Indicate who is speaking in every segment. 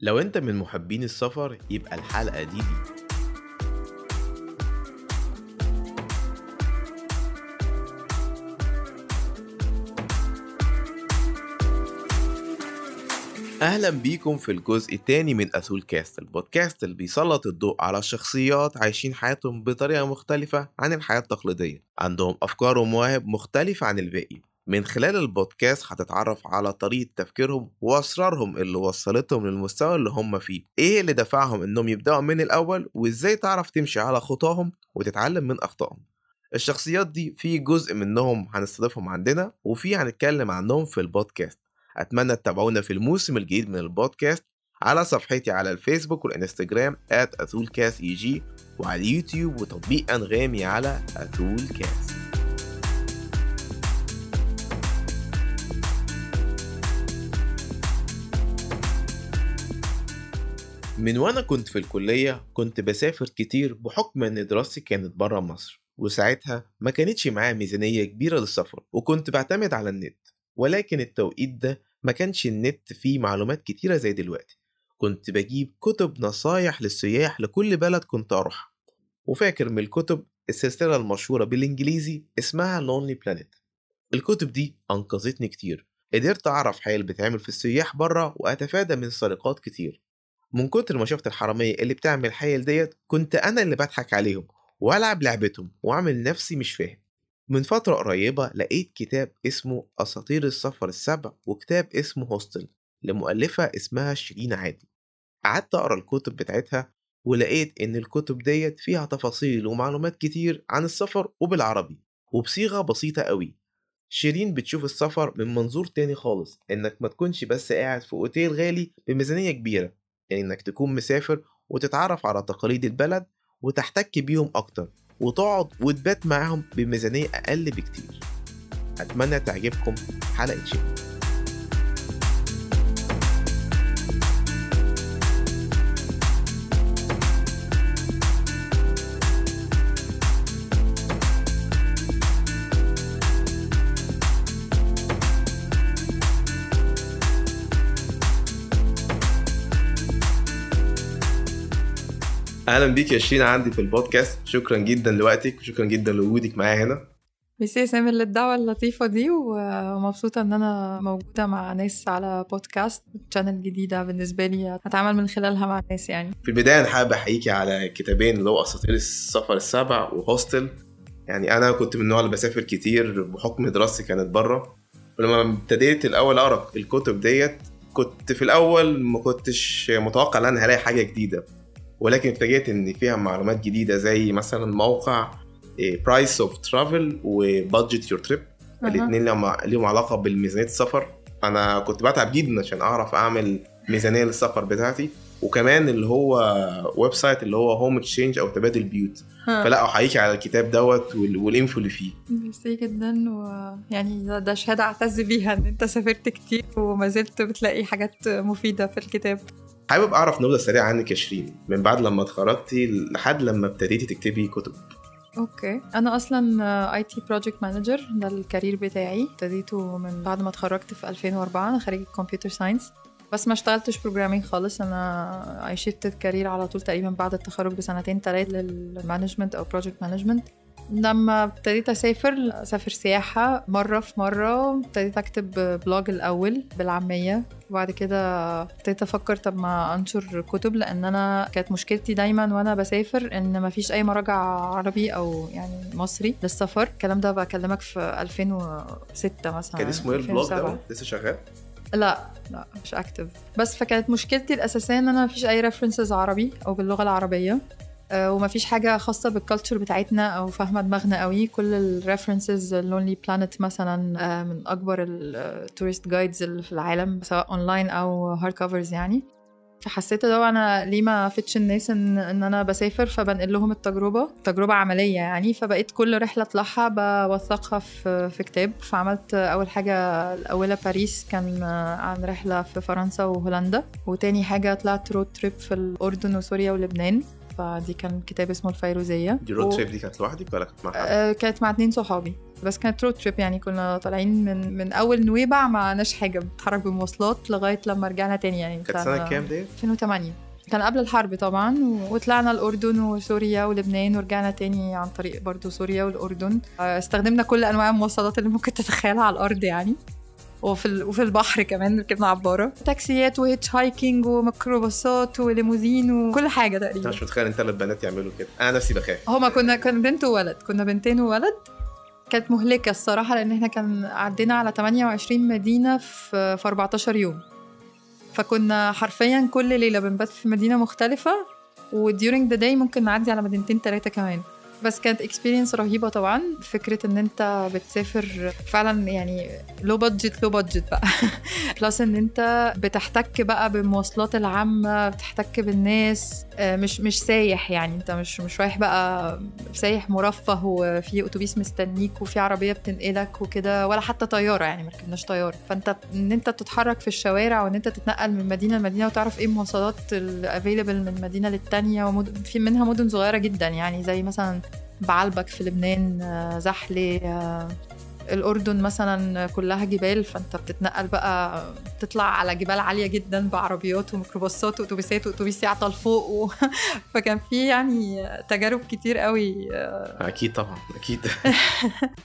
Speaker 1: لو انت من محبين السفر يبقى الحلقة دي دي. أهلا بيكم في الجزء الثاني من أثول كاست البودكاست اللي بيسلط الضوء على شخصيات عايشين حياتهم بطريقة مختلفة عن الحياة التقليدية. عندهم أفكار ومواهب مختلفة عن الباقي. من خلال البودكاست هتتعرف على طريقة تفكيرهم وأسرارهم اللي وصلتهم للمستوى اللي هم فيه. إيه اللي دفعهم إنهم يبدأوا من الأول وإزاي تعرف تمشي على خطاهم وتتعلم من أخطائهم؟ الشخصيات دي في جزء منهم هنستضيفهم عندنا وفي هنتكلم عنهم في البودكاست. أتمنى تتابعونا في الموسم الجديد من البودكاست على صفحتي على الفيسبوك والإنستجرام @أثولكاس وعلى اليوتيوب وتطبيق أنغامي على أثولكاس من وأنا كنت في الكلية كنت بسافر كتير بحكم إن دراستي كانت برا مصر وساعتها ما كانتش معايا ميزانية كبيرة للسفر وكنت بعتمد على النت ولكن التوقيت ده ما كانش النت فيه معلومات كتيرة زي دلوقتي. كنت بجيب كتب نصايح للسياح لكل بلد كنت أروحها. وفاكر من الكتب السلسلة المشهورة بالإنجليزي اسمها Lonely Planet. الكتب دي أنقذتني كتير. قدرت أعرف حال بتعمل في السياح برا وأتفادى من سرقات كتير. من كتر ما شفت الحرامية اللي بتعمل حيل ديت كنت أنا اللي بضحك عليهم وألعب لعبتهم وأعمل نفسي مش فاهم. من فترة قريبة لقيت كتاب اسمه أساطير السفر السبع وكتاب اسمه هوستل لمؤلفة اسمها شيرين عادل. قعدت أقرأ الكتب بتاعتها ولقيت إن الكتب ديت فيها تفاصيل ومعلومات كتير عن السفر وبالعربي وبصيغة بسيطة قوي. شيرين بتشوف السفر من منظور تاني خالص إنك ما تكونش بس قاعد في أوتيل غالي بميزانية كبيرة. يعني إنك تكون مسافر وتتعرف على تقاليد البلد وتحتك بيهم أكتر وتقعد وتبات معاهم بميزانية أقل بكتير. أتمنى تعجبكم حلقة شيء. أهلا بيك يا شيرين عندي في البودكاست. شكرا جدا لوقتك وشكرا جدا لوجودك معايا هنا.
Speaker 2: ميرسي يا سامر للدعوة اللطيفة دي ومبسوطة إن أنا موجودة مع ناس على بودكاست channel جديدة بالنسبة لي أتعامل من خلالها مع الناس يعني.
Speaker 1: في البداية أنا حابب أحييكي على كتابين اللي هو أساطير السفر السبع وهوستل. يعني أنا كنت من النوع اللي بسافر كتير بحكم دراستي كانت بره ولما ابتديت الأول أقرأ الكتب ديت كنت في الأول ما كنتش متوقع إن أنا هلاقي حاجة جديدة. ولكن اتفاجئت إن فيها معلومات جديدة زي مثلا موقع Price of Travel و Budget Your Trip الاثنين لهم علاقة بالميزانية السفر. أنا كنت بتعب جدا عشان أعرف أعمل ميزانية للسفر بتاعتي. وكمان اللي هو website اللي هو HomeExchange أو تبادل بيوت. فلا احييكي على الكتاب دوت وال info اللي فيه.
Speaker 2: ميرسي جدا. ويعني ده شهادة أعتز بيها إن أنت سافرت كتير وما زلت بتلاقي حاجات مفيدة في الكتاب.
Speaker 1: حابب أعرف نبذة سريعة عنك يا شيرين من بعد لما اتخرجتي لحد لما ابتديتي تكتبي كتب.
Speaker 2: Okay. أنا أصلا IT project manager ده ال career بتاعي. ابتديته من بعد ما اتخرجت في 2004 أنا خريجه computer science بس ما اشتغلتش programming خالص. أنا I shifted career على طول تقريبا بعد التخرج بسنتين ثلاث لل management أو project management لما ابتديت أسافر أسافر سياحة مرة في مرة ابتديت أكتب blog الأول بالعامية. وبعد كده ابتديت أفكر طب ما أنشر كتب لأن أنا كانت مشكلتي دايما وأنا بسافر إن ما فيش أي مراجع عربي أو يعني مصري للسفر. الكلام ده بكلمك في 2006 مثلا
Speaker 1: كان اسمه إيه ال blog ده؟ لسه شغال؟
Speaker 2: لا لا مش active بس فكانت مشكلتي الأساسية إن أنا مفيش أي references عربي أو باللغة العربية. وما فيش حاجة خاصة بال culture بتاعتنا أو فاهمة دماغنا قوي. كل ال references Lonely Planet مثلا من أكبر ال tourist guides اللي في العالم سواء اونلاين أو hard covers يعني. فحسيت لو أنا ليه ما فتش الناس إن إن أنا بسافر؟ فبنقل لهم التجربة تجربة عملية يعني. فبقيت كل رحلة أطلعها بوثقها في في كتاب. فعملت أول حاجة الأولى باريس كان عن رحلة في فرنسا وهولندا. وتاني حاجة طلعت road trip في الأردن وسوريا ولبنان. فدي كان كتاب اسمه الفيروزية.
Speaker 1: دي road trip دي كانت لوحدك ولا كانت مع حد؟
Speaker 2: آه كانت مع اتنين صحابي. بس كانت road trip يعني كنا طالعين من من أول نويبع ما معناش حاجة بنتحرك بمواصلات لغاية لما رجعنا تاني يعني.
Speaker 1: كانت
Speaker 2: سنة
Speaker 1: كام دي
Speaker 2: 2008 كان قبل الحرب طبعا و- وطلعنا الأردن وسوريا ولبنان ورجعنا تاني عن طريق برضو سوريا والأردن. آه، استخدمنا كل أنواع المواصلات اللي ممكن تتخيلها على الأرض يعني. وفي ال- وفي البحر كمان ركبنا عبارة تاكسيات و hitchhiking وميكروباصات وليموزين وكل
Speaker 1: انت
Speaker 2: تقريبا.
Speaker 1: مش متخيل إن ثلاث بنات يعملوا كده. أنا نفسي بخاف.
Speaker 2: هما كنا كان بنت وولد. كنا بنتين وولد. كانت مهلكة الصراحة لأن إحنا كان عدينا على 28 مدينة في في 14 يوم. فكنا حرفيا كل ليلة بنبات في مدينة مختلفة و during the day ممكن نعدي على مدينتين تلاتة كمان. بس كانت experience رهيبة طبعا. فكرة إن أنت بتسافر فعلا يعني low budget low budget بقى. plus إن أنت بتحتك بقى بالمواصلات العامة بتحتك بالناس. آه، مش مش سايح يعني. أنت مش مش رايح بقى سايح مرفه وفي أتوبيس مستنيك وفي عربية بتنقلك وكده ولا حتى طيارة يعني ما ركبناش طيارة. فأنت إن أنت تتحرك في الشوارع وإن أنت تتنقل من مدينة لمدينة وتعرف إيه المواصلات الافيلبل من مدينة للتانية ومد... في منها مدن صغيرة جدا يعني زي مثلا بعلبك في لبنان آه، الأردن مثلا كلها جبال فأنت بتتنقل بقى تطلع على جبال عالية جدا بعربيات وميكروباصات وأتوبيسات وأتوبيس يعطل فوق و... فكان في يعني تجارب كتير قوي.
Speaker 1: أكيد طبعا أكيد.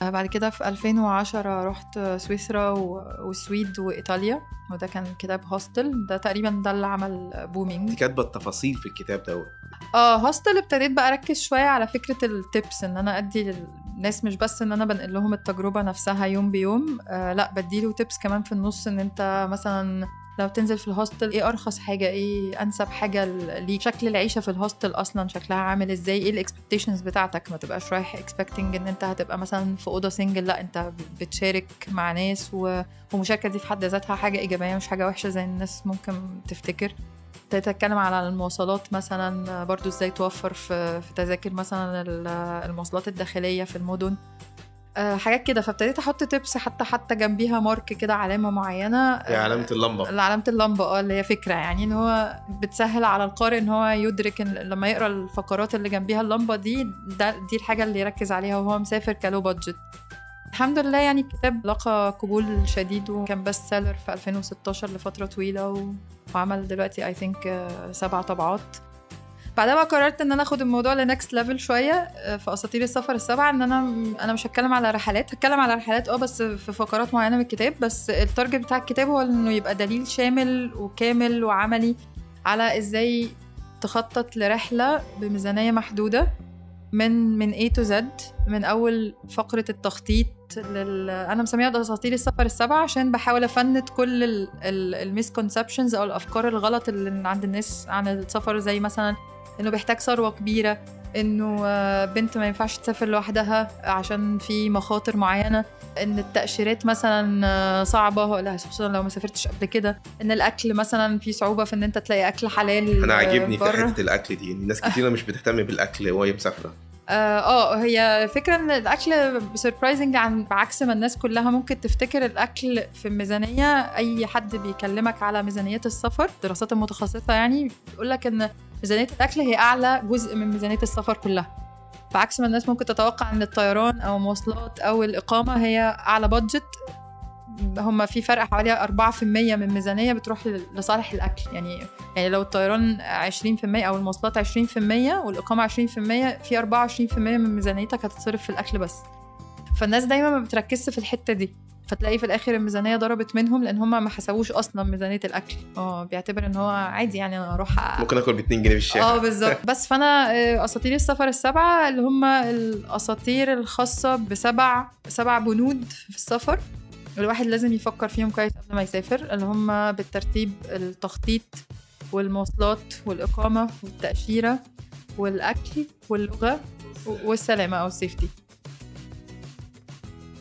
Speaker 2: بعد كده في 2010 رحت سويسرا و- والسويد وإيطاليا وده كان كتاب هوستل. ده تقريبا ده اللي عمل
Speaker 1: انت
Speaker 2: بومينج
Speaker 1: كاتبة التفاصيل في الكتاب دوت
Speaker 2: آه هوستل ابتديت بقى أركز شوية على فكرة ال tips إن أنا أدي للناس مش بس إن أنا بنقل لهم التجربة نفسها يوم بيوم آه لأ بديله tips كمان في النص إن أنت مثلا لو تنزل في ال hostel إيه أرخص حاجة؟ إيه أنسب حاجة ليك؟ شكل العيشة في ال hostel أصلا شكلها عامل إزاي؟ إيه ال expectations بتاعتك؟ ما تبقاش رايح expecting إن أنت هتبقى مثلا في أوضة single لأ أنت بتشارك مع ناس و... والمشاركه دي في حد ذاتها حاجة إيجابية مش حاجة وحشة زي الناس ممكن تفتكر. ابتديت اتكلم على المواصلات مثلا برضو إزاي توفر في في تذاكر مثلا ال- المواصلات الداخلية في المدن. آه، حاجات كده. فابتديت أحط tips حتى حتى جنبيها mark كده علامة معينة.
Speaker 1: هي علامة اللمبة.
Speaker 2: علامة اللمبة آه اللي هي فكرة يعني إن هو بتسهل على القارئ إن هو يدرك إن لما يقرأ الفقرات اللي جنبيها اللمبة دي ده دي الحاجة اللي يركز عليها وهو مسافر ك low budget الحمد لله يعني الكتاب لقى قبول شديد وكان best seller في 2016 لفترة طويلة و... وعمل دلوقتي I think سبع طبعات. بعدها بقى قررت إن أنا أخد الموضوع ل next level شوية آه، في أساطير السفر السبعة إن أنا أنا مش هتكلم على رحلات هتكلم على رحلات آه بس في فقرات معينة من الكتاب بس ال target بتاع الكتاب هو إنه يبقى دليل شامل وكامل وعملي على إزاي تخطط لرحلة بميزانية محدودة. من من A to Z من أول فقرة التخطيط لل... أنا مسميها اساطير السفر السبعة عشان بحاول أفند كل ال misconceptions أو الأفكار الغلط اللي عند الناس عن السفر زي مثلا إنه بيحتاج ثروة كبيرة إنه آه، بنت ما ينفعش تسافر لوحدها عشان في مخاطر معينة إن التأشيرات مثلا آه، صعبة لا خصوصا لو ما سافرتش قبل كده إن الأكل مثلا في صعوبة في إن أنت تلاقي أكل حلال
Speaker 1: أنا
Speaker 2: آه،
Speaker 1: عاجبني في
Speaker 2: بره.
Speaker 1: حتة الأكل دي إن ناس كتيرة مش بتهتم بالأكل وهي مسافرة
Speaker 2: آه آه، هي فكرة إن الأكل سربرايزنج عن بعكس ما الناس كلها. ممكن تفتكر الأكل في الميزانية أي حد بيكلمك على ميزانيات السفر الدراسات المتخصصة يعني بيقول لك إن ميزانية الأكل هي أعلى جزء من ميزانية السفر كلها. بعكس ما الناس ممكن تتوقع إن الطيران أو المواصلات أو الإقامة هي أعلى بادجت هم في فرق حوالي 4% من ميزانية بتروح لصالح الأكل. يعني يعني لو الطيران 20% أو المواصلات 20% والإقامة 20% في 24% من ميزانيتك هتتصرف في الأكل بس. فالناس دايما ما بتركزش في الحتة دي. فتلاقي في الآخر الميزانية ضربت منهم لأن هم ما حسبوش أصلا ميزانية الأكل. آه بيعتبر إن هو عادي يعني أنا أروح
Speaker 1: ممكن آكل ب 2 جنيه في الشارع.
Speaker 2: آه بالظبط. بس فأنا آه، أساطير السفر السبعة اللي هم الأساطير الخاصة بسبع سبع بنود في السفر. الواحد لازم يفكر فيهم كويس قبل ما يسافر اللي هم بالترتيب التخطيط والمواصلات والإقامة والتأشيرة والأكل واللغة والسلامة أو السيفتي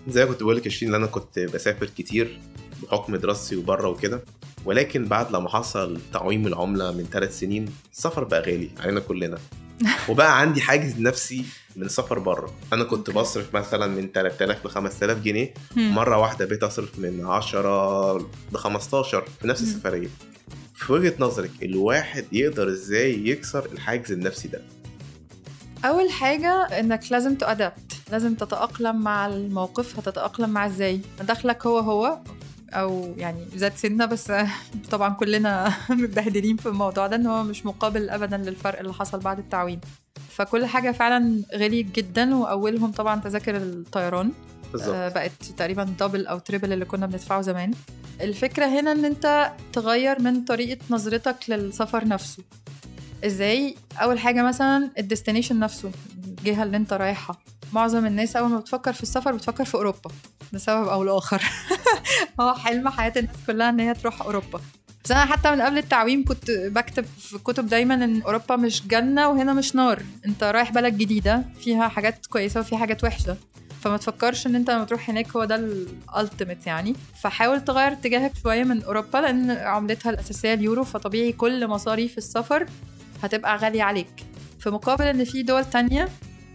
Speaker 1: زي ما كنت بقول لك 20 إن أنا كنت بسافر كتير بحكم دراستي وبره وكده ولكن بعد لما حصل تعويم العملة من ثلاث سنين السفر بقى غالي علينا كلنا. وبقى عندي حاجز نفسي من السفر بره. أنا كنت بصرف مثلا من 3000 ل 5000 جنيه. مرة واحدة بقيت أصرف من 10 ل 15 في نفس. السفرية. في وجهة نظرك الواحد يقدر إزاي يكسر الحاجز النفسي ده؟
Speaker 2: أول حاجة إنك لازم تأدبت لازم تتأقلم مع الموقف هتتأقلم مع إزاي؟ دخلك هو هو أو يعني زاد سنة بس طبعا كلنا متبهدلين في الموضوع ده إن هو مش مقابل ابدا للفرق اللي حصل بعد التعويم فكل حاجة فعلا غليت جدا وأولهم طبعا تذاكر الطيران. آه، بقت تقريبا double أو triple اللي كنا بندفعه زمان. الفكرة هنا إن أنت تغير من طريقة نظرتك للسفر نفسه. إزاي؟ أول حاجة مثلا ال destination نفسه الجهة اللي أنت رايحها. معظم الناس أول ما بتفكر في السفر بتفكر في أوروبا. لسبب أو لاخر هو حلم حياة الناس كلها إن هي تروح أوروبا. بس أنا حتى من قبل التعويم كنت بكتب في كتب دايما إن أوروبا مش جنة وهنا مش نار. أنت رايح بلد جديدة فيها حاجات كويسة وفيها حاجات وحشة. فما تفكرش إن أنت لما تروح هناك هو ده الالتيميت يعني. فحاول تغير اتجاهك شوية من أوروبا لأن عملتها الأساسية اليورو فطبيعي كل مصاريف السفر هتبقى غالية عليك. في مقابل إن في دول تانية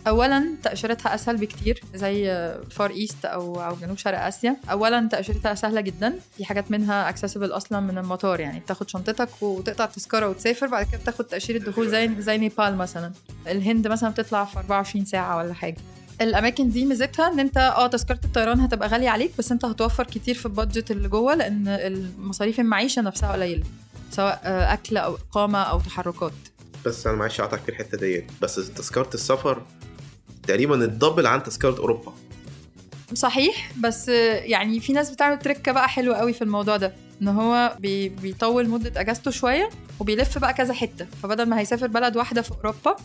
Speaker 2: اولا تأشيرتها أسهل بكتير زي Far East أو أو جنوب شرق آسيا. اولا تأشيرتها سهلة جدا في حاجات منها accessible أصلا من المطار يعني بتاخد شنطتك وتقطع تذكره وتسافر بعد كده بتاخد تأشيرة دخول زي زي نيبال مثلا. الهند مثلا بتطلع في 24 ساعة ولا حاجة. الأماكن دي ميزتها إن أنت آه تذكرة الطيران هتبقى غالية عليك بس أنت هتوفر كتير في ال budget اللي جوه لأن المصاريف المعيشة نفسها قليلة سواء آه، أكل أو إقامة أو تحركات.
Speaker 1: بس أنا معلش اقطعك في الحتة ديت. بس تذكرة السفر تقريبا ال double عن تذكرة أوروبا.
Speaker 2: صحيح بس يعني في ناس بتعمل تريكة بقى حلوة قوي في الموضوع ده إن هو بي بيطول مدة أجازته شوية وبيلف بقى كذا حتة. فبدل ما هيسافر بلد واحدة في أوروبا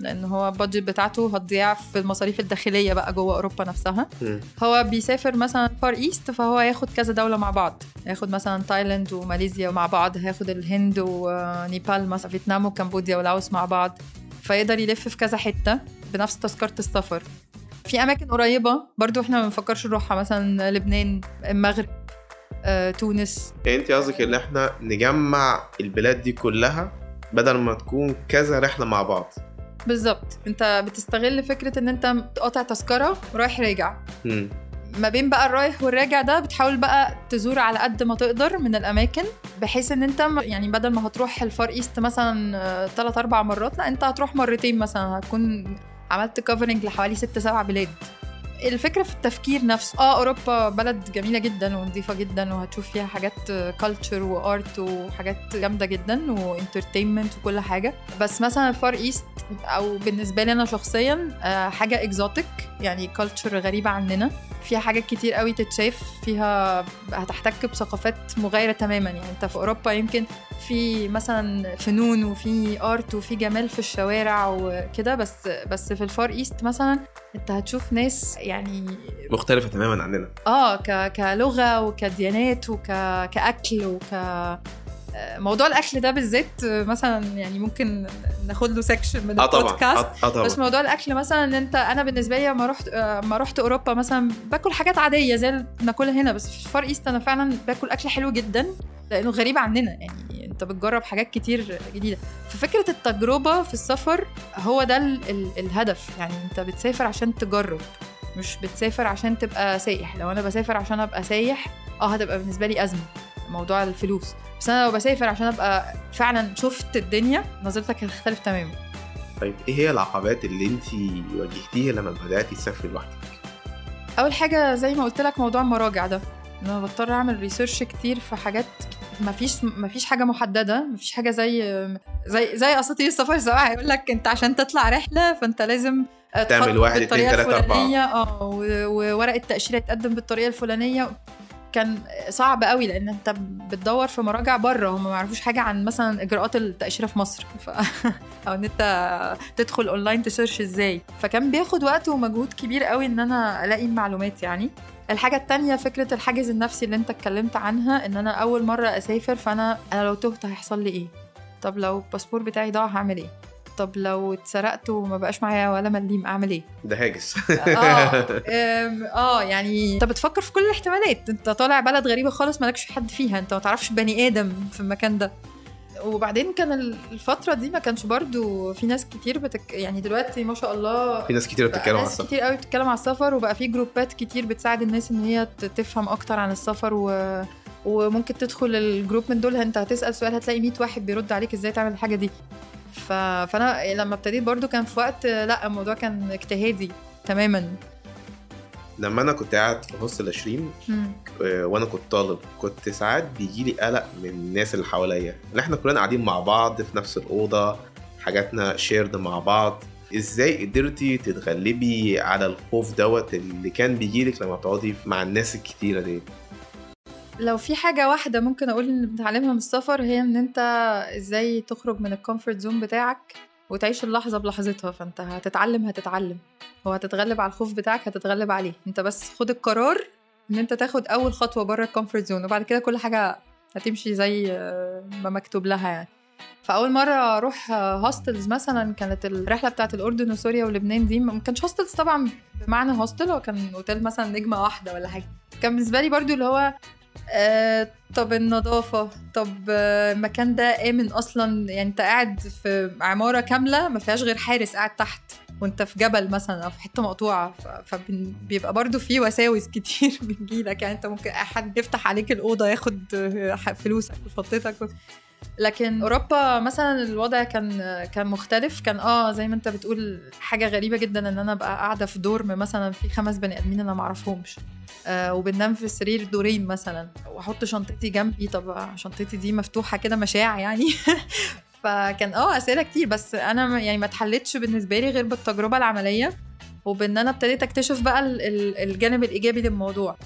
Speaker 2: لأن هو ال budget بتاعته هتضيع في المصاريف الداخلية بقى جوه أوروبا نفسها.
Speaker 1: مم.
Speaker 2: هو بيسافر مثلا Far East فهو هياخد كذا دولة مع بعض. هياخد مثلا تايلاند وماليزيا مع بعض هياخد الهند ونيبال مثلا فيتنام وكمبوديا ولاوس مع بعض. فيقدر يلف في كذا حتة. بنفس تذكرة السفر. في أماكن قريبة برضو إحنا ما بنفكرش نروحها مثلا لبنان المغرب آه، تونس.
Speaker 1: يعني أنت قصدك إن إحنا نجمع البلاد دي كلها بدل ما تكون كذا رحلة مع بعض؟
Speaker 2: بالظبط. أنت بتستغل فكرة إن أنت قاطع تذكرة ورايح راجع. ما بين بقى الرايح والراجع ده بتحاول بقى تزور على قد ما تقدر من الأماكن بحيث إن أنت يعني بدل ما هتروح ال Far East مثلا ثلاث أربع مرات لا أنت هتروح مرتين مثلا هتكون عملت covering لحوالي ست سبع بلاد. الفكرة في التفكير نفسه. آه أوروبا بلد جميلة جدا ونظيفه جدا وهتشوف فيها حاجات culture و art وحاجات جامدة جدا و entertainment وكل حاجة. بس مثلا ال Far East أو بالنسبة لي أنا شخصيا آه، حاجة exotic يعني culture غريبة عننا. فيها حاجات كتير قوي تتشاف فيها هتحتك بثقافات مغايرة تماما. يعني أنت في أوروبا يمكن في مثلا فنون وفي art وفي جمال في الشوارع وكده بس بس في ال Far East مثلا انت هتشوف ناس يعني
Speaker 1: مختلفة تماما عننا.
Speaker 2: آه ك... كلغة وكديانات وك... كأكل وك موضوع الأكل ده بالذات آه، مثلا يعني ممكن ناخد له section من
Speaker 1: طبعا.
Speaker 2: البودكاست.
Speaker 1: آه آه طبعا.
Speaker 2: بس موضوع الأكل مثلا إن أنت أنا بالنسبة لي لما رحت لما رحت أوروبا مثلا باكل حاجات عادية زي اللي بناكلها هنا بس في ال Far East أنا فعلا باكل أكل حلو جدا لأنه غريب عننا. يعني أنت بتجرب حاجات كتير جديدة. ففكرة التجربة في السفر هو ده ال ال الهدف. يعني أنت بتسافر عشان تجرب مش بتسافر عشان تبقى سايح. لو أنا بسافر عشان أبقى سايح آه هتبقى بالنسبة لي أزمة. موضوع الفلوس. بس أنا لو بسافر عشان أبقى فعلا شفت الدنيا نظرتك هتختلف تماما.
Speaker 1: طيب إيه هي العقبات اللي أنت واجهتيها لما بدأتي تسافري لوحدك؟
Speaker 2: أول حاجة زي ما قلت لك موضوع المراجع ده. ان أنا بضطر أعمل research كتير في حاجات مفيش مفيش حاجة محددة. مفيش حاجة زي زي زي أساطير السفر. سواء هيقول لك أنت عشان تطلع رحلة فأنت لازم
Speaker 1: تعمل واحد، اتنين، أربعة.
Speaker 2: الفلانية، آه وورق التأشيرة يتقدم بالطريقة الفلانية. كان صعب قوي لأن أنت بتدور في مراجع بره هم ما يعرفوش حاجة عن مثلا إجراءات التأشيرة في مصر. ف... أو إن أنت تدخل online ت search إزاي. فكان بياخد وقت ومجهود كبير قوي إن أنا ألاقي المعلومات يعني. الحاجة التانية فكرة الحاجز النفسي اللي أنت اتكلمت عنها إن أنا أول مرة أسافر فأنا أنا لو تهت هيحصل لي إيه؟ طب لو الباسبور بتاعي ضاع هعمل إيه؟ طب لو اتسرقت وما بقاش معايا ولا مليم أعمل إيه؟
Speaker 1: ده هاجس.
Speaker 2: آه آه يعني أنت بتفكر في كل الاحتمالات. أنت طالع بلد غريبة خالص مالكش حد فيها. أنت ما تعرفش بني آدم في المكان ده. وبعدين كان الفترة دي ما كانش برضو في ناس كتير بتك... يعني دلوقتي ما شاء الله
Speaker 1: في ناس كتير بتتكلم
Speaker 2: ناس
Speaker 1: السفر.
Speaker 2: كتير قوي بتتكلم على السفر وبقى في جروبات كتير بتساعد الناس إن هي تفهم أكتر عن السفر و... وممكن تدخل الجروب من دول. أنت هتسأل سؤال هتلاقي 100 واحد بيرد عليك إزاي تعمل الحاجة دي. ف... فأنا لما ابتديت برضو كان في وقت لأ الموضوع كان اجتهادي تماما.
Speaker 1: لما أنا كنت قاعد في hostel 20
Speaker 2: مم.
Speaker 1: آه، وأنا كنت طالب كنت ساعات بيجي لي قلق من الناس اللي حواليا. إن إحنا كلنا قاعدين مع بعض في نفس الأوضة حاجاتنا shared مع بعض. إزاي قدرتي تتغلبي على الخوف دوت اللي كان بيجيلك لما بتقعدي مع الناس الكتيرة دي؟
Speaker 2: لو في حاجة واحدة ممكن أقول إن بنتعلمها من السفر هي إن أنت إزاي تخرج من ال comfort zone بتاعك وتعيش اللحظة بلحظتها فأنت هتتعلم هتتعلم. وهتتغلب على الخوف بتاعك هتتغلب عليه. أنت بس خد القرار إن أنت تاخد أول خطوة بره ال comfort zone وبعد كده كل حاجة هتمشي زي ما مكتوب لها يعني. فأول مرة أروح hostels مثلا كانت الرحلة بتاعت الأردن وسوريا ولبنان دي ما كانش hostels طبعا بمعنى hostel هو كان أوتيل مثلا نجمة واحدة ولا حاجة. كان بالنسبة لي برضو اللي هو آه طب النظافة. طب آه، المكان ده آمن أصلا؟ يعني أنت قاعد في عمارة كاملة ما فيهاش غير حارس قاعد تحت وأنت في جبل مثلا أو في حتة مقطوعة. فبيبقى برضو في وساوس كتير بتجيلك يعني أنت ممكن حد يفتح عليك الأوضة ياخد آه، فلوسك وشنطتك لكن أوروبا مثلا الوضع كان كان مختلف. كان آه زي ما أنت بتقول حاجة غريبة جدا إن أنا أبقى قاعدة في دورم مثلا في خمس بني آدمين أنا ما اعرفهمش آه وبننام في السرير دورين مثلا. وأحط شنطتي جنبي. طب شنطتي دي مفتوحة كده مشاع يعني. فكان آه أسئلة كتير. بس أنا يعني ما اتحلتش بالنسبة لي غير بالتجربة العملية. وبإن أنا ابتديت أكتشف بقى الجانب الإيجابي للموضوع.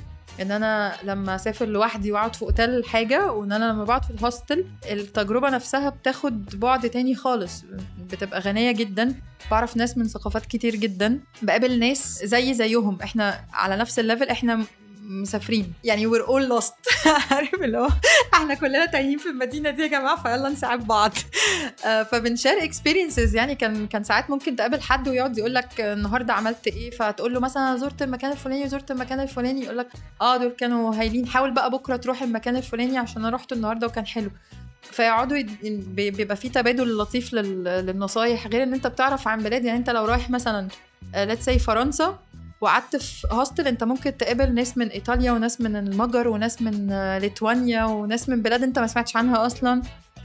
Speaker 2: ان أنا لما اسافر لوحدي واقعد في اوتيل حاجة وان أنا لما بقعد في ال hostel التجربة نفسها بتاخد بعد تاني خالص. بتبقى غنية جدا. بعرف ناس من ثقافات كتير جدا. بقابل ناس زي زيهم. إحنا على نفس ال level إحنا مسافرين. يعني we're all lost. عارف اللي هو إحنا كلنا تايهين في المدينة دي يا جماعة فيلا نساعد بعض. آه، فبن share experiences يعني كان كان ساعات ممكن تقابل حد ويقعد يقول لك النهارده عملت إيه؟ فتقول له مثلا زرت المكان الفلاني وزرت المكان الفلاني. يقول لك آه دول كانوا هايلين. حاول بقى بكرة تروح المكان الفلاني عشان أنا رحت النهارده وكان حلو. فيقعدوا بيبقى في تبادل لطيف للنصايح. غير إن أنت بتعرف عن بلاد. يعني أنت لو رايح مثلا let's say آه، فرنسا وقعدت في hostel انت ممكن تقابل ناس من إيطاليا وناس من المجر وناس من ليتوانيا وناس من بلاد انت ما سمعتش عنها أصلا.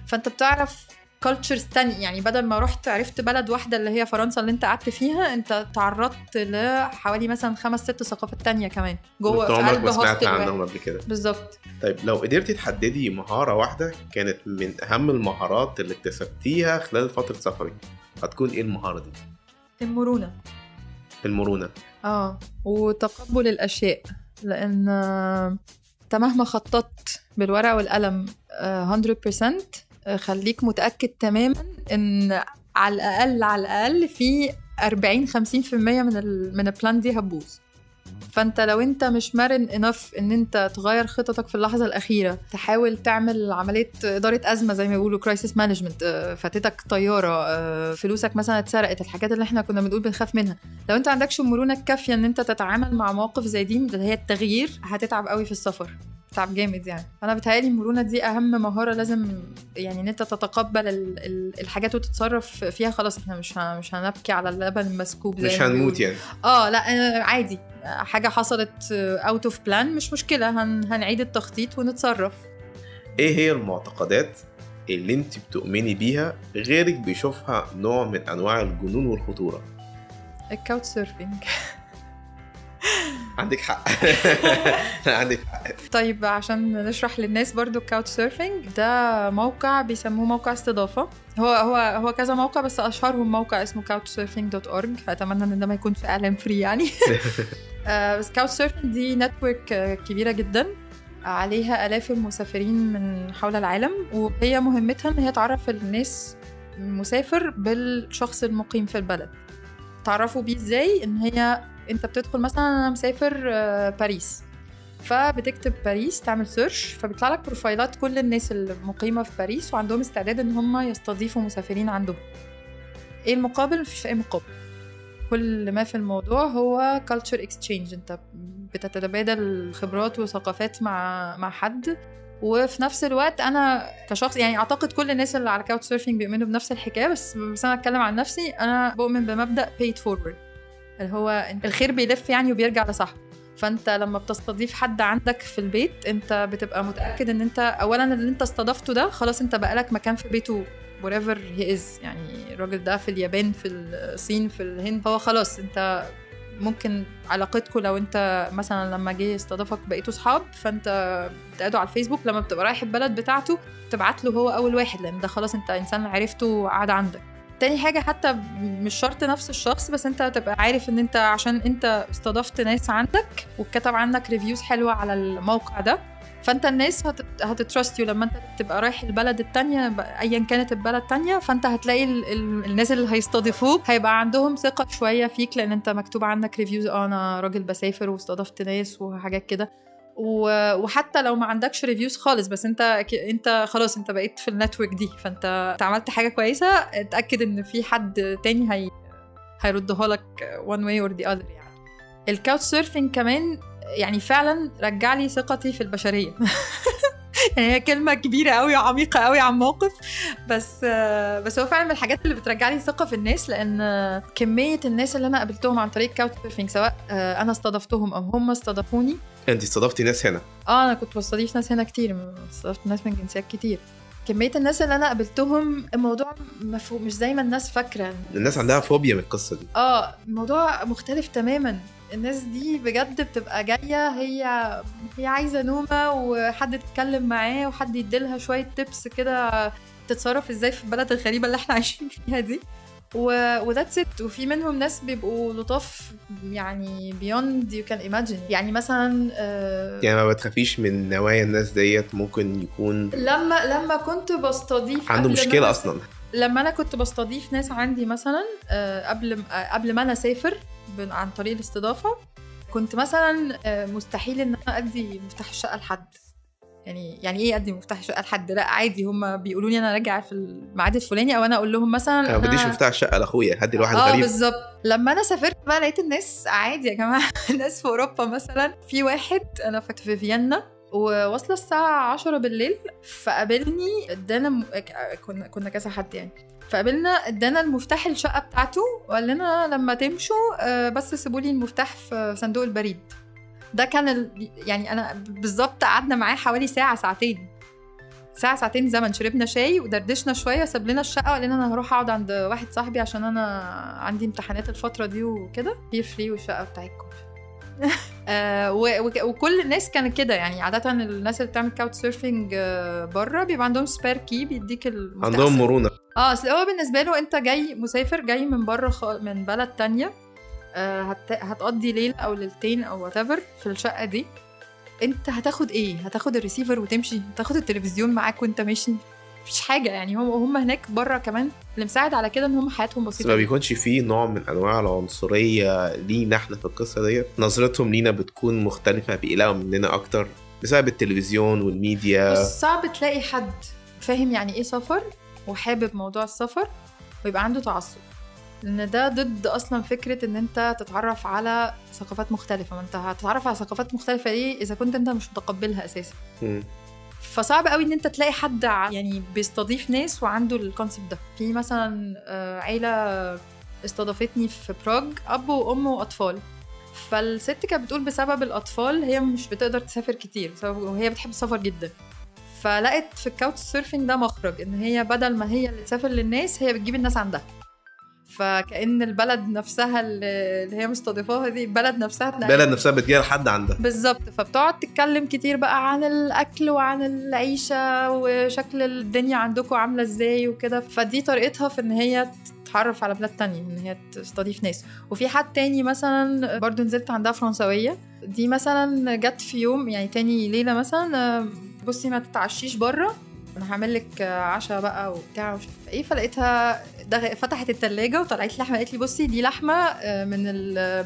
Speaker 2: فانت بتعرف cultures تانية. يعني بدل ما رحت عرفت بلد واحدة اللي هي فرنسا اللي انت قعدت فيها انت تعرضت لحوالي مثلا خمس ست ثقافات تانية كمان
Speaker 1: جوه في قلب ما سمعت عنهم قبل كده.
Speaker 2: بالظبط.
Speaker 1: طيب لو قدرتي تحددي مهارة واحدة كانت من أهم المهارات اللي اكتسبتيها خلال فترة سفرك هتكون إيه المهارة دي؟
Speaker 2: المرونة.
Speaker 1: المرونة.
Speaker 2: آه. وتقبل الأشياء لأن أنت مهما خططت بالورقة والقلم 100% آه، خليك متأكد تماما إن على الأقل على الأقل في 40 50% من من البلان دي هتبوظ. فانت لو انت مش مرن انف ان انت تغير خططك في اللحظة الأخيرة تحاول تعمل عملية إدارة أزمة زي ما بيقولوا crisis management فاتتك طيارة آه، فلوسك مثلا اتسرقت الحاجات اللي إحنا كنا بنقول بنخاف منها. لو انت عندكش المرونه الكافيه إن انت تتعامل مع مواقف زي دي اللي هي التغيير هتتعب قوي في السفر. تعب جامد يعني. أنا بتهيألي المرونه دي أهم مهارة لازم يعني إن أنت تتقبل الحاجات وتتصرف فيها. خلاص إحنا مش مش هنبكي على اللبن المسكوب
Speaker 1: زي مش هنموت يعني.
Speaker 2: آه لأ عادي. حاجة حصلت out of plan مش مشكلة. هن هنعيد التخطيط ونتصرف.
Speaker 1: إيه هي المعتقدات اللي أنت بتؤمني بيها غيرك بيشوفها نوع من أنواع الجنون والخطورة؟
Speaker 2: ال Couchsurfing
Speaker 1: عندك حق. عندك حق.
Speaker 2: طيب عشان نشرح للناس برضو ال Couchsurfing ده موقع بيسموه موقع استضافة. هو هو هو كذا موقع بس أشهرهم موقع اسمه couchsurfing.org أتمنى إن ده ما يكونش اعلان free يعني. آه، بس Couchsurfing دي network كبيرة جدا. عليها آلاف المسافرين من حول العالم. وهي مهمتها إن هي تعرف الناس المسافر بالشخص المقيم في البلد. تعرفوا بيه إزاي؟ إن هي انت بتدخل مثلا أنا مسافر آه، باريس. فبتكتب باريس تعمل search فبيطلع لك profileات كل الناس المقيمة في باريس وعندهم استعداد إن هم يستضيفوا مسافرين عندهم. إيه المقابل؟ مفيش أي مقابل. كل ما في الموضوع هو culture exchange. انت بتتبادل خبرات وثقافات مع مع حد وفي نفس الوقت أنا كشخص يعني أعتقد كل الناس اللي على Couchsurfing بيؤمنوا بنفس الحكاية بس بس أنا أتكلم عن نفسي أنا بؤمن بمبدأ pay it forward. اللي هو الخير بيلف يعني وبيرجع لصاحبه. فانت لما بتستضيف حد عندك في البيت انت بتبقى متأكد ان انت اولا اللي انت استضفته ده خلاص انت بقالك مكان في بيته wherever he is. يعني الراجل ده في اليابان في الصين في الهند هو خلاص انت ممكن علاقتكم لو انت مثلا لما جه استضافك بقيتوا صحاب فانت بتقعدوا على الفيسبوك لما بتبقى رايح البلد بتاعته تبعت له هو أول واحد لأن ده خلاص انت إنسان عرفته وقعد عندك. تاني حاجة حتى مش شرط نفس الشخص بس انت تبقى عارف ان انت عشان انت استضفت ناس عندك وكتب عنك ريفيوز حلوة على الموقع ده فانت الناس هت trust you لما انت تبقى رايح البلد التانية ايا كانت البلد التانية فانت هتلاقي ال ال الناس اللي هيستضيفوك هيبقى عندهم ثقة شوية فيك لأن انت مكتوب عنك reviews آه أنا راجل بسافر واستضفت ناس وحاجات كده. وحتى لو ما عندكش reviews خالص بس انت انت خلاص انت بقيت في ال network دي فانت انت عملت حاجة كويسة اتأكد ان في حد تاني هي هيردها لك one way or the other يعني. ال Couchsurfing كمان يعني فعلا رجع لي ثقتي في البشرية. يعني هي كلمة كبيرة قوي وعميقة قوي عن موقف بس بس هو فعلا من الحاجات اللي بترجع لي ثقة في الناس لأن كمية الناس اللي أنا قابلتهم عن طريق Couchsurfing سواء أنا استضفتهم أو هم استضافوني
Speaker 1: أنت استضفتي ناس هنا؟
Speaker 2: آه أنا كنت بستضيف ناس هنا كتير استضفت ناس من جنسيات كتير. كمية الناس اللي أنا قابلتهم الموضوع مفهوم مش زي ما الناس فاكرة.
Speaker 1: الناس عندها فوبيا من القصة دي.
Speaker 2: آه الموضوع مختلف تماما. الناس دي بجد بتبقى جاية هي هي عايزة نومة وحد تتكلم معاه وحد يديلها شوية tips كده تتصرف إزاي في البلد الغريبة اللي إحنا عايشين فيها دي. و that's it وفي منهم ناس بيبقوا لطاف يعني beyond you can imagine يعني مثلا
Speaker 1: آه يعني ما بتخافيش من نوايا الناس ديت ممكن يكون
Speaker 2: لما لما كنت بستضيف
Speaker 1: عنده مشكلة أصلا.
Speaker 2: لما أنا كنت بستضيف ناس عندي مثلا آه قبل قبل ما أنا أسافر عن طريق الاستضافة كنت مثلا مستحيل إن أنا أدي مفتاح الشقة لحد. يعني يعني إيه أدي مفتاح الشقه لحد؟ لأ عادي هم بيقولوا لي أنا راجعة في الميعاد الفلاني أو أنا أقول لهم مثلا
Speaker 1: أنا ما بديش مفتاح الشقه لأخويا هدي لواحد
Speaker 2: آه
Speaker 1: غريب.
Speaker 2: بالظبط. لما أنا سافرت بقى لقيت الناس عادي يا جماعة الناس في أوروبا مثلا. في واحد أنا كنت في فيينا وواصلة الساعة 10 بالليل فقابلني ادانا م... كنا كنا كذا حد يعني. فقابلنا ادانا المفتاح الشقة بتاعته وقال لنا لما تمشوا بس سيبوا لي المفتاح في صندوق البريد. ده كان ال... يعني أنا بالظبط قعدنا معاه حوالي ساعة ساعتين. ساعة ساعتين زمن. شربنا شاي ودردشنا شوية ساب لنا الشقة وقال لنا أنا هروح أقعد عند واحد صاحبي عشان أنا عندي امتحانات الفترة دي وكده. هي فري والشقة بتاعتكم آه وكل الناس كانت كده يعني. عادة الناس اللي بتعمل Couchsurfing آه بره بيبقى عندهم spare key بيديك المفتاح
Speaker 1: عندهم مرونة.
Speaker 2: آه أصل هو بالنسبة له أنت جاي مسافر جاي من بره خ... من بلد تانية. هت... هتقضي ليلة أو ليلتين أو what في الشقة دي. أنت هتاخد إيه؟ هتاخد الريسيفر وتمشي؟ هتاخد التلفزيون معاك وأنت ماشي؟ مفيش حاجة يعني هم هم هناك بره كمان. اللي مساعد على كده إن هم حياتهم بسيطة
Speaker 1: ما بيكونش فيه نوع من أنواع العنصرية لينا إحنا في القصة ديت. نظرتهم لينا بتكون مختلفة بيقلقوا مننا أكتر بسبب التلفزيون والميديا.
Speaker 2: صعب تلاقي حد فاهم يعني إيه سفر وحابب موضوع السفر ويبقى عنده تعصب. لأن ده ضد أصلا فكرة إن أنت تتعرف على ثقافات مختلفة. ما أنت هتتعرف على ثقافات مختلفة ليه إذا كنت أنت مش متقبلها أساسا.
Speaker 1: م.
Speaker 2: فصعب قوي إن أنت تلاقي حد يعني بيستضيف ناس وعنده الكونسيبت ده. في مثلا عيلة استضافتني في براغ أب وأم وأطفال. فالست كانت بتقول بسبب الأطفال هي مش بتقدر تسافر كتير وهي بتحب السفر جدا. فلقت في ال Couchsurfing ده مخرج إن هي بدل ما هي اللي تسافر للناس هي بتجيب الناس عندها. فكأن البلد نفسها اللي هي مستضيفاها دي البلد نفسها
Speaker 1: البلد نفسها بتجي لحد عندها.
Speaker 2: بالظبط. فبتقعد تتكلم كتير بقى عن الأكل وعن العيشة وشكل الدنيا عندكم عاملة إزاي وكده. فدي طريقتها في إن هي تتعرف على بلاد تانية إن هي تستضيف ناس. وفي حد تاني مثلا برضو نزلت عندها فرنسويه دي مثلا جت في يوم يعني تاني ليلة مثلا بصي ما تتعشيش بره. أنا هعمل لك عشاء بقى وبتاع ومش إيه. فلقيتها فتحت التلاجة وطلعت لحمة. قالت لي بصي دي لحمة من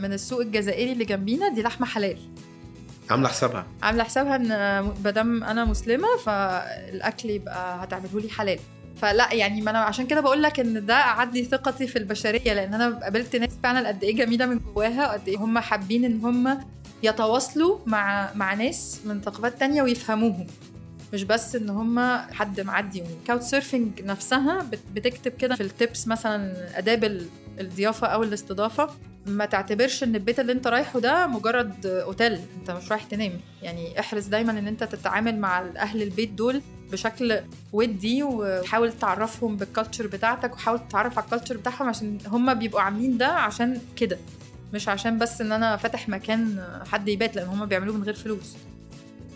Speaker 2: من السوق الجزائري اللي جنبينا دي لحمة حلال.
Speaker 1: عاملة حسابها.
Speaker 2: عاملة حسابها إن مادام أنا مسلمة فالأكل يبقى هتعمله لي حلال. فلأ يعني ما أنا عشان كده بقول لك إن ده قعد لي ثقتي في البشرية لأن أنا قابلت ناس فعلا قد إيه جميلة من جواها وقد إيه هم حابين إن هم يتواصلوا مع مع ناس من ثقافات تانية ويفهموهم. مش بس إن هم حد معدي Couchsurfing نفسها بتكتب كده في ال tips مثلا اداب الضيافة أو الاستضافة. ما تعتبرش إن البيت اللي أنت رايحه ده مجرد أوتيل أنت مش رايح تنام. يعني احرص دايما إن أنت تتعامل مع أهل البيت دول بشكل ودي وحاول تعرفهم بال culture بتاعتك وحاول تتعرف على ال culture بتاعهم عشان هم بيبقوا عاملين ده عشان كده مش عشان بس إن أنا فاتح مكان حد يبات لأن هم بيعملوه من غير فلوس.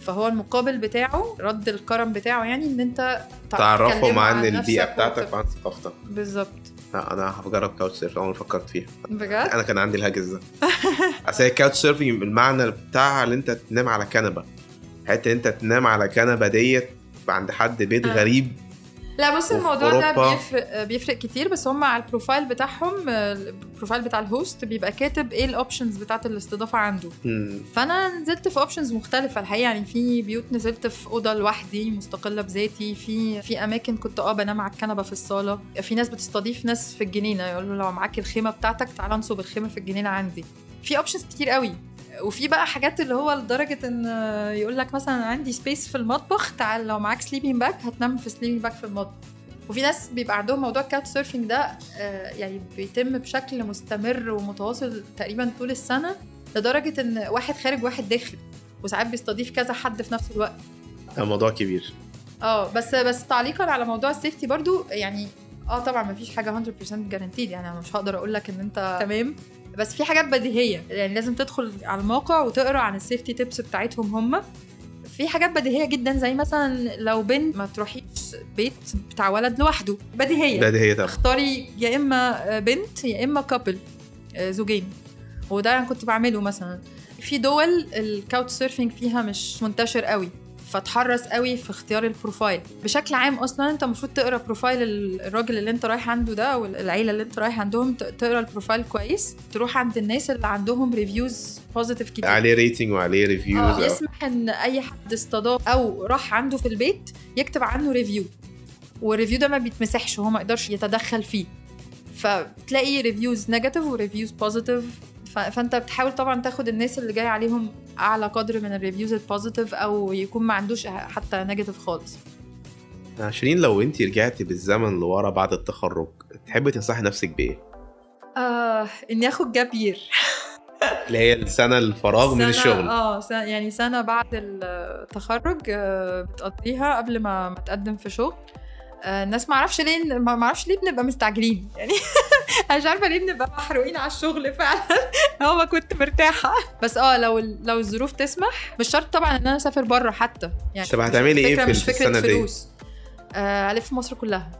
Speaker 2: فهو المقابل بتاعه رد الكرم بتاعه يعني إن أنت تع-
Speaker 1: تعرفهم عن
Speaker 2: البيئة
Speaker 1: بتاعتك وعن ثقافتك
Speaker 2: بالظبط.
Speaker 1: لا أنا هجرب Couchsurfing اول ما فكرت فيها.
Speaker 2: بجد؟
Speaker 1: أنا كان عندي الهاجس ده. أصل هي ال Couchsurfing المعنى بتاعها إن أنت تنام على كنبة. حتة أنت تنام على كنبة ديت عند حد بيت
Speaker 2: آه.
Speaker 1: غريب
Speaker 2: لا بص الموضوع ده بيفرق بيفرق كتير بس هم على ال profile بتاعهم ال profile بتاع ال host بيبقى كاتب إيه ال options بتاعت الاستضافة عنده.
Speaker 1: مم.
Speaker 2: فأنا نزلت في options مختلفة. الحقيقة يعني في بيوت نزلت في أوضة لوحدي مستقلة بذاتي. في في أماكن كنت آه بنام على الكنبة في الصالة. في ناس بتستضيف ناس في الجنينة يقولوا لو معاك الخيمة بتاعتك تعال انصب الخيمة في الجنينة عندي. في options كتير قوي. وفي بقى حاجات اللي هو لدرجة إن يقول لك مثلا عندي space في المطبخ تعال لو معاك sleeping bag هتنام في sleeping bag في المطبخ. وفي ناس بيبقى عندهم موضوع ال couch surfing ده آه، يعني بيتم بشكل مستمر ومتواصل تقريبا طول السنة لدرجة إن واحد خارج واحد داخل وساعات بيستضيف كذا حد في نفس الوقت.
Speaker 1: ده موضوع كبير.
Speaker 2: آه بس بس تعليقا على موضوع ال safety برضو يعني آه طبعا مفيش حاجة 100% guaranteed يعني أنا مش هقدر أقول لك إن أنت تمام. بس في حاجات بديهية. يعني لازم تدخل على الموقع وتقرأ عن ال safety tips بتاعتهم هم. في حاجات بديهية جدا زي مثلا لو بنت ما تروحيش بيت بتاع ولد لوحده.
Speaker 1: بديهية. بديهية طبعا.
Speaker 2: اختاري يا إما بنت يا إما couple زوجين. وده أنا كنت بعمله مثلا. في دول ال couch surfing فيها مش منتشر قوي. فتحرص قوي في اختيار ال profile. بشكل عام أصلا أنت المفروض تقرأ profile الراجل اللي أنت رايح عنده ده أو العيلة اللي أنت رايح عندهم تقرأ ال profile كويس. تروح عند الناس اللي عندهم reviews positive كتير.
Speaker 1: عليه rating وعليه
Speaker 2: آه
Speaker 1: reviews
Speaker 2: يسمح إن أي حد استضاف أو راح عنده في البيت يكتب عنه review وال review ده ما بيتمسحش وهو ما يقدرش يتدخل فيه. فبتلاقي reviews negative و reviews positive فأنت بتحاول طبعا تاخد الناس اللي جاي عليهم أعلى قدر من ال reviews ال positive أو يكون ما عندوش حتى negative خالص.
Speaker 1: عشرين لو انت رجعتي بالزمن لورا بعد التخرج تحبي تنصحي نفسك بإيه؟
Speaker 2: آه إني آخد جاب يير
Speaker 1: اللي هي السنة الفراغ من الشغل.
Speaker 2: آه سنة يعني سنة بعد التخرج آه، بتقضيها قبل ما ما تقدم في شغل. الناس ما أعرفش ليه ما أعرفش ليه بنبقى مستعجلين. يعني أنا مش عارفة ليه بنبقى محروقين على الشغل فعلا. هو ما كنت مرتاحة. بس آه لو لو الظروف تسمح مش شرط طبعا إن أنا أسافر بره حتى. يعني
Speaker 1: طب هتعملي
Speaker 2: إيه
Speaker 1: في
Speaker 2: مش فكرة
Speaker 1: السنة دي؟
Speaker 2: آه، ألف مصر كلها.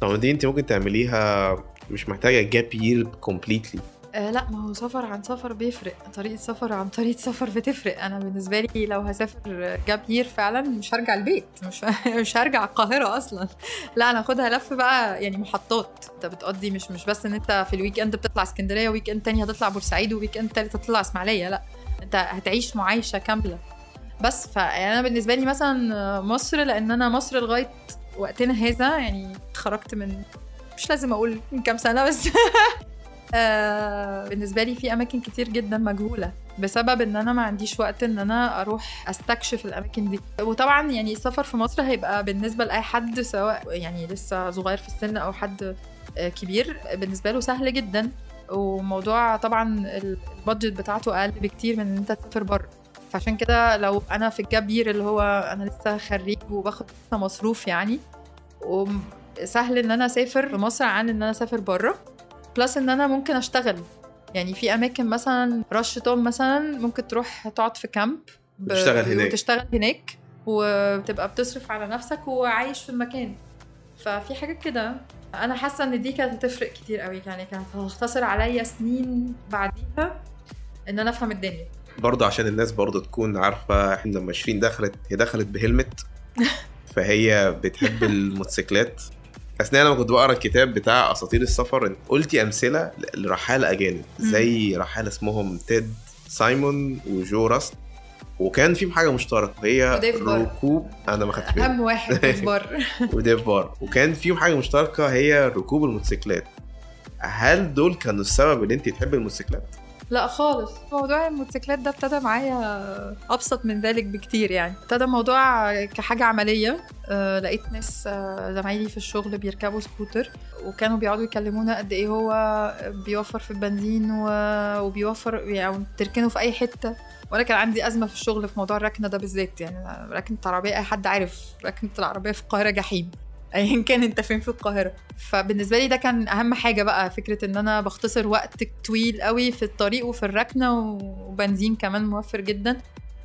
Speaker 1: طب دي انت ممكن تعمليها مش محتاجة gap year completely
Speaker 2: آه لا ما هو سفر عن سفر بيفرق. طريقة سفر عن طريقة سفر بتفرق. أنا بالنسبة لي لو هسافر gap year فعلا مش هرجع البيت. مش مش هرجع القاهرة أصلا. لا أنا هاخدها لف بقى يعني محطات. أنت بتقضي مش مش بس إن أنت في ال weekend بتطلع اسكندرية weekend تاني هتطلع بورسعيد و weekend تالت هتطلع إسماعيلية. لا أنت هتعيش معايشة كاملة. بس فيعني أنا بالنسبة لي مثلا مصر لأن أنا مصر لغاية وقتنا هذا يعني اتخرجت من مش لازم أقول من كام سنة بس آه، بالنسبة لي في أماكن كتير جدا مجهولة بسبب إن أنا ما عنديش وقت إن أنا أروح أستكشف الأماكن دي. وطبعا يعني السفر في مصر هيبقى بالنسبة لأي حد سواء يعني لسه صغير في السن أو حد آه، كبير بالنسبة له سهل جدا. وموضوع طبعا البادجت بتاعته أقل بكتير من إن أنت تسافر بره. فعشان كده لو أنا في ال gap year اللي هو أنا لسه خريج وباخد مصروف يعني وسهل إن أنا أسافر في مصر عن إن أنا أسافر بره. plus إن أنا ممكن أشتغل. يعني في أماكن مثلا رش توم مثلا ممكن تروح تقعد في camp ب-
Speaker 1: وتشتغل هناك.
Speaker 2: وتشتغل هناك وتبقى بتصرف على نفسك وعايش في المكان. ففي حاجات كده. أنا حاسة إن دي كانت هتفرق كتير قوي. يعني كانت هتختصر عليا سنين بعديها إن أنا أفهم الدنيا.
Speaker 1: برضه عشان الناس برضه تكون عارفة إحنا لما شيرين دخلت هي دخلت بهلمت. فهي بتحب الموتوسيكلات. أثناء لما كنت بقرأ الكتاب بتاع أساطير السفر قلتي أمثلة لرحالة أجانب زي رحالة اسمهم تيد سايمون وجو راست وكان فيهم حاجة
Speaker 2: مشتركة بار.
Speaker 1: ركوب أنا ما خدتش بالي.
Speaker 2: أهم واحد في بر
Speaker 1: وديف بار. وكان فيهم حاجة مشتركة هي ركوب الموتوسيكلات. هل دول كانوا السبب إن انت تحبي الموتوسيكلات؟
Speaker 2: لا خالص. موضوع الموتوسيكلات ده ابتدى معايا أبسط من ذلك بكتير يعني. ابتدى الموضوع كحاجة عملية. أه لقيت ناس آه، زمايلي في الشغل بيركبوا سكوتر وكانوا بيقعدوا يكلمونا قد إيه هو بيوفر في البنزين وبيوفر يعني تركنه في أي حتة. وأنا كان عندي أزمة في الشغل في موضوع الركنة ده بالذات يعني. ركنة العربيه أي حد عارف ركنة العربية في القاهرة جحيم. ايا كان أنت فين في القاهرة. فبالنسبة لي ده كان أهم حاجة بقى فكرة إن أنا بختصر وقت طويل قوي في الطريق وفي الركنة وبنزين كمان موفر جدا.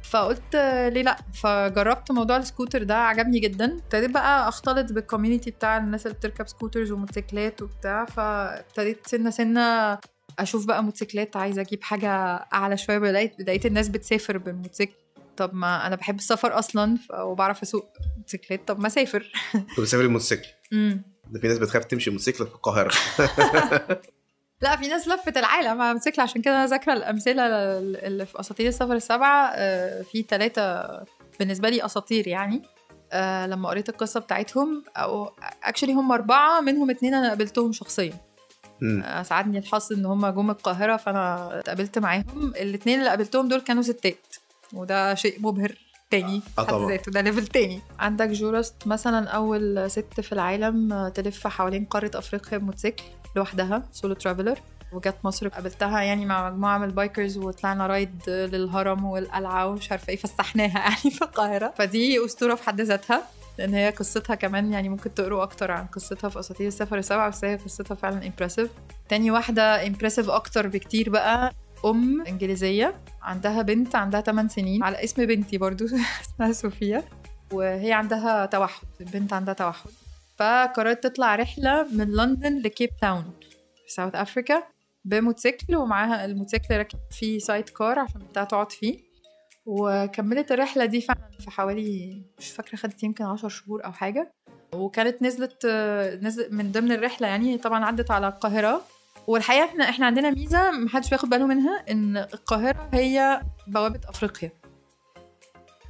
Speaker 2: فقلت ليه لأ؟ فجربت موضوع السكوتر ده عجبني جدا. ابتديت بقى أختلط بال community بتاع الناس اللي بتركب scooters وموتوسيكلات وبتاع. فابتديت سنة سنة أشوف بقى موتوسيكلات عايزة أجيب حاجة أعلى شوية. لقيت الناس بتسافر بالموتوسيكل. طب ما أنا بحب السفر أصلا وبعرف أسوق موتوسيكلات. طب ما أسافر.
Speaker 1: طب بتسافري موتوسيكل
Speaker 2: امم
Speaker 1: ده في ناس بتخاف تمشي موتوسيكل في القاهرة.
Speaker 2: لا في ناس لفت العالم. على موتوسيكل عشان كده أنا ذاكرة الأمثلة اللي في أساطير السفر السبعة. آه، في ثلاثة بالنسبة لي أساطير يعني. آه، لما قريت القصة بتاعتهم أو اكشلي هم أربعة منهم اتنين أنا قابلتهم شخصيا. آه، ساعدني الحظ إن هم جم القاهرة فأنا اتقابلت معاهم. الاثنين اللي قابلتهم دول كانوا ستات. وده شيء مبهر تاني
Speaker 1: آه
Speaker 2: في حد. ذاته ده level تاني. عندك جو راست مثلا أول ست في العالم آه، تلف حوالين قارة أفريقيا بموتوسيكل لوحدها solo traveler وجت مصر قابلتها يعني مع مجموعة من ال bikers وطلعنا ride للهرم والقلعة ومش عارفة إيه فسحناها يعني في القاهرة. فدي أسطورة في حد ذاتها لأن هي قصتها كمان يعني ممكن تقروا أكتر عن قصتها في أساطير السفر السبعه بس هي قصتها فعلا impressive تاني واحدة impressive أكتر بكتير بقى أم إنجليزية عندها بنت عندها 8 سنين على اسم بنتي برضو اسمها صوفيا وهي عندها توحد البنت عندها توحد. فقررت تطلع رحلة من لندن لكيب تاون في South Africa بموتوسيكل ومعاها الموتوسيكل راكب فيه side car عشان بتاع تقعد فيه. وكملت الرحلة دي فعلا في حوالي مش فاكرة خدت يمكن 10 شهور أو حاجة. وكانت نزلت نزل من ضمن الرحلة يعني طبعا عدت على القاهرة. والحقيقة إحنا إحنا عندنا ميزة محدش بياخد باله منها إن القاهرة هي بوابة أفريقيا.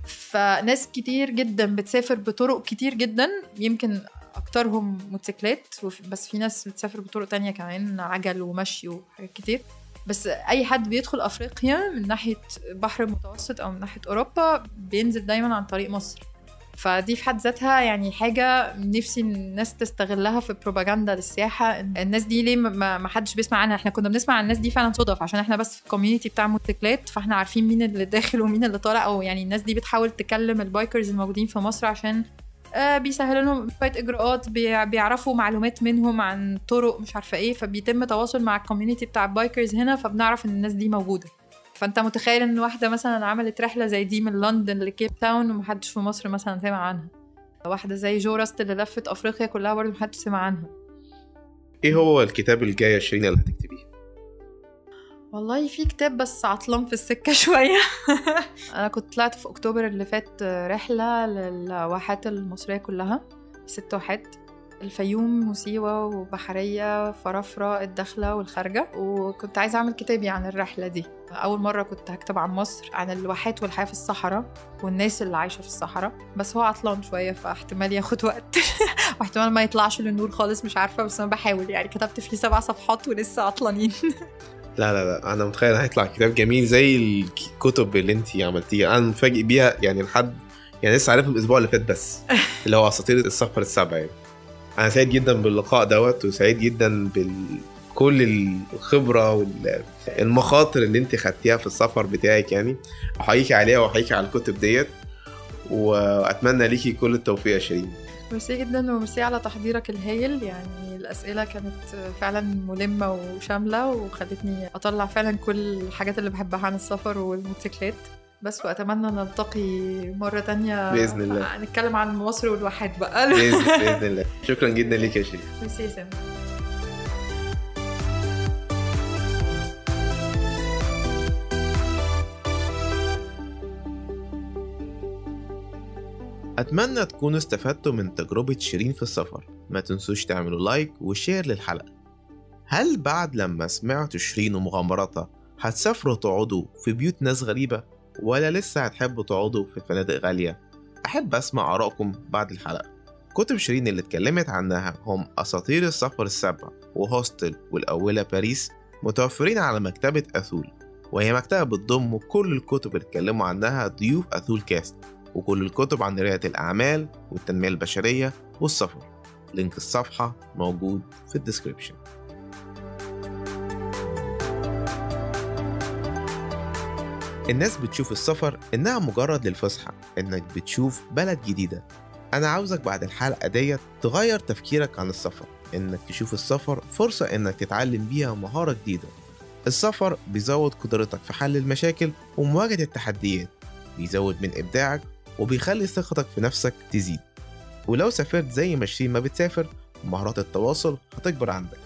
Speaker 2: فناس كتير جدا بتسافر بطرق كتير جدا يمكن أكترهم موتوسيكلات بس في ناس بتسافر بطرق تانية كمان عجل ومشي وحاجات كتير. بس أي حد بيدخل أفريقيا من ناحية بحر المتوسط أو من ناحية أوروبا بينزل دايما عن طريق مصر. فدي في حد ذاتها يعني حاجة نفسي الناس تستغلها في بروباجندا للسياحة الناس دي ليه ما حدش بيسمع عنها؟ إحنا كنا بنسمع عن الناس دي فعلا صدف عشان إحنا بس في ال community بتاع موتوسيكلات فإحنا عارفين مين اللي داخل ومين اللي طالع أو يعني الناس دي بتحاول تكلم ال bikers الموجودين في مصر عشان آه بيسهلوا لهم شوية إجراءات بيع- بيعرفوا معلومات منهم عن طرق مش عارفة إيه فبيتم تواصل مع ال community بتاع ال bikers هنا فبنعرف إن الناس دي موجودة. فانت متخيل ان واحدة مثلا عملت رحلة زي دي من لندن لكيب تاون ومحدش في مصر مثلا سمع عنها. واحدة زي جو راست اللي لفت أفريقيا كلها برضه محدش سمع عنها.
Speaker 1: إيه هو الكتاب الجاي يا شيرين اللي هتكتبيه؟
Speaker 2: والله في كتاب بس عطلان في السكة شوية. أنا كنت طلعت في أكتوبر اللي فات رحلة للواحات المصرية كلها ست واحات. الفيوم وسيوة وبحرية فرافرة الداخلة والخارجة. وكنت عايزة أعمل كتابي عن الرحلة دي. أول مرة كنت هكتب عن مصر عن الواحات والحياة في الصحراء والناس اللي عايشة في الصحراء. بس هو عطلان شوية فاحتمال ياخد وقت. واحتمال ما يطلعش للنور خالص مش عارفة بس أنا بحاول. يعني كتبت فيه سبع صفحات ولسه عطلانين.
Speaker 1: لا لا لا. أنا متخيل هيطلع كتاب جميل زي الكتب اللي انت عملتيها. أنا مفاجئ بيها يعني لحد يعني لسه عارفها الأسبوع اللي فات بس. اللي هو أساطير السفر السبع يعني. أنا سعيد جدا باللقاء دوت وسعيد جدا بكل الخبرة والمخاطر اللي أنت خدتيها في السفر بتاعك يعني. احييكي عليها واحييكي على الكتب ديت وأتمنى ليكي كل التوفيق يا شيرين.
Speaker 2: ميرسي جدا وميرسي على تحضيرك الهايل. يعني الأسئلة كانت فعلا ملمة وشاملة وخلتني أطلع فعلا كل الحاجات اللي بحبها عن السفر والموتوسيكلات. بس وأتمنى نلتقي مرة تانية
Speaker 1: بإذن الله.
Speaker 2: نتكلم عن مصر والواحات بقى.
Speaker 1: باذن بإذن الله. شكرا جدا ليك يا شيرين
Speaker 2: ميرسي يا سامي
Speaker 1: أتمنى تكونوا استفدتوا من تجربة شيرين في السفر. ما تنسوش تعملوا like و share للحلقة. هل بعد لما سمعتوا شيرين ومغامراتها هتسافروا تقعدوا في بيوت ناس غريبة؟ ولا لسه هتحبوا تقعدوا في فنادق غالية؟ أحب أسمع آرائكم بعد الحلقة. كتب شيرين اللي اتكلمت عنها هم أساطير السفر السبع وهوستل والأولى باريس متوفرين على مكتبة أثول. وهي مكتبة بتضم كل الكتب اللي اتكلموا عنها ضيوف أثول كاست وكل الكتب عن ريادة الأعمال والتنمية البشرية والسفر. link الصفحة موجود في ال description. الناس بتشوف السفر إنها مجرد للفسحة إنك بتشوف بلد جديدة. أنا عاوزك بعد الحلقة ديت تغير تفكيرك عن السفر إنك تشوف السفر فرصة إنك تتعلم بيها مهارة جديدة. السفر بيزود قدرتك في حل المشاكل ومواجهة التحديات بيزود من إبداعك وبيخلي ثقتك في نفسك تزيد. ولو سافرت زي ما ما بتسافر مهارات التواصل هتكبر عندك.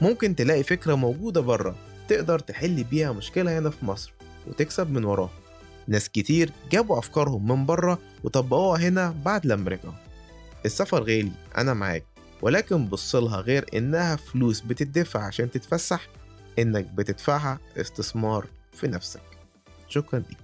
Speaker 1: ممكن تلاقي فكرة موجودة بره تقدر تحل بيها مشكلة هنا في مصر. وتكسب من وراها ناس كتير جابوا أفكارهم من بره وطبقوها هنا بعد لما رجعوا. السفر غالي أنا معاك ولكن بصلها غير إنها فلوس بتدفع عشان تتفسح. إنك بتدفعها استثمار في نفسك. شكرا لكم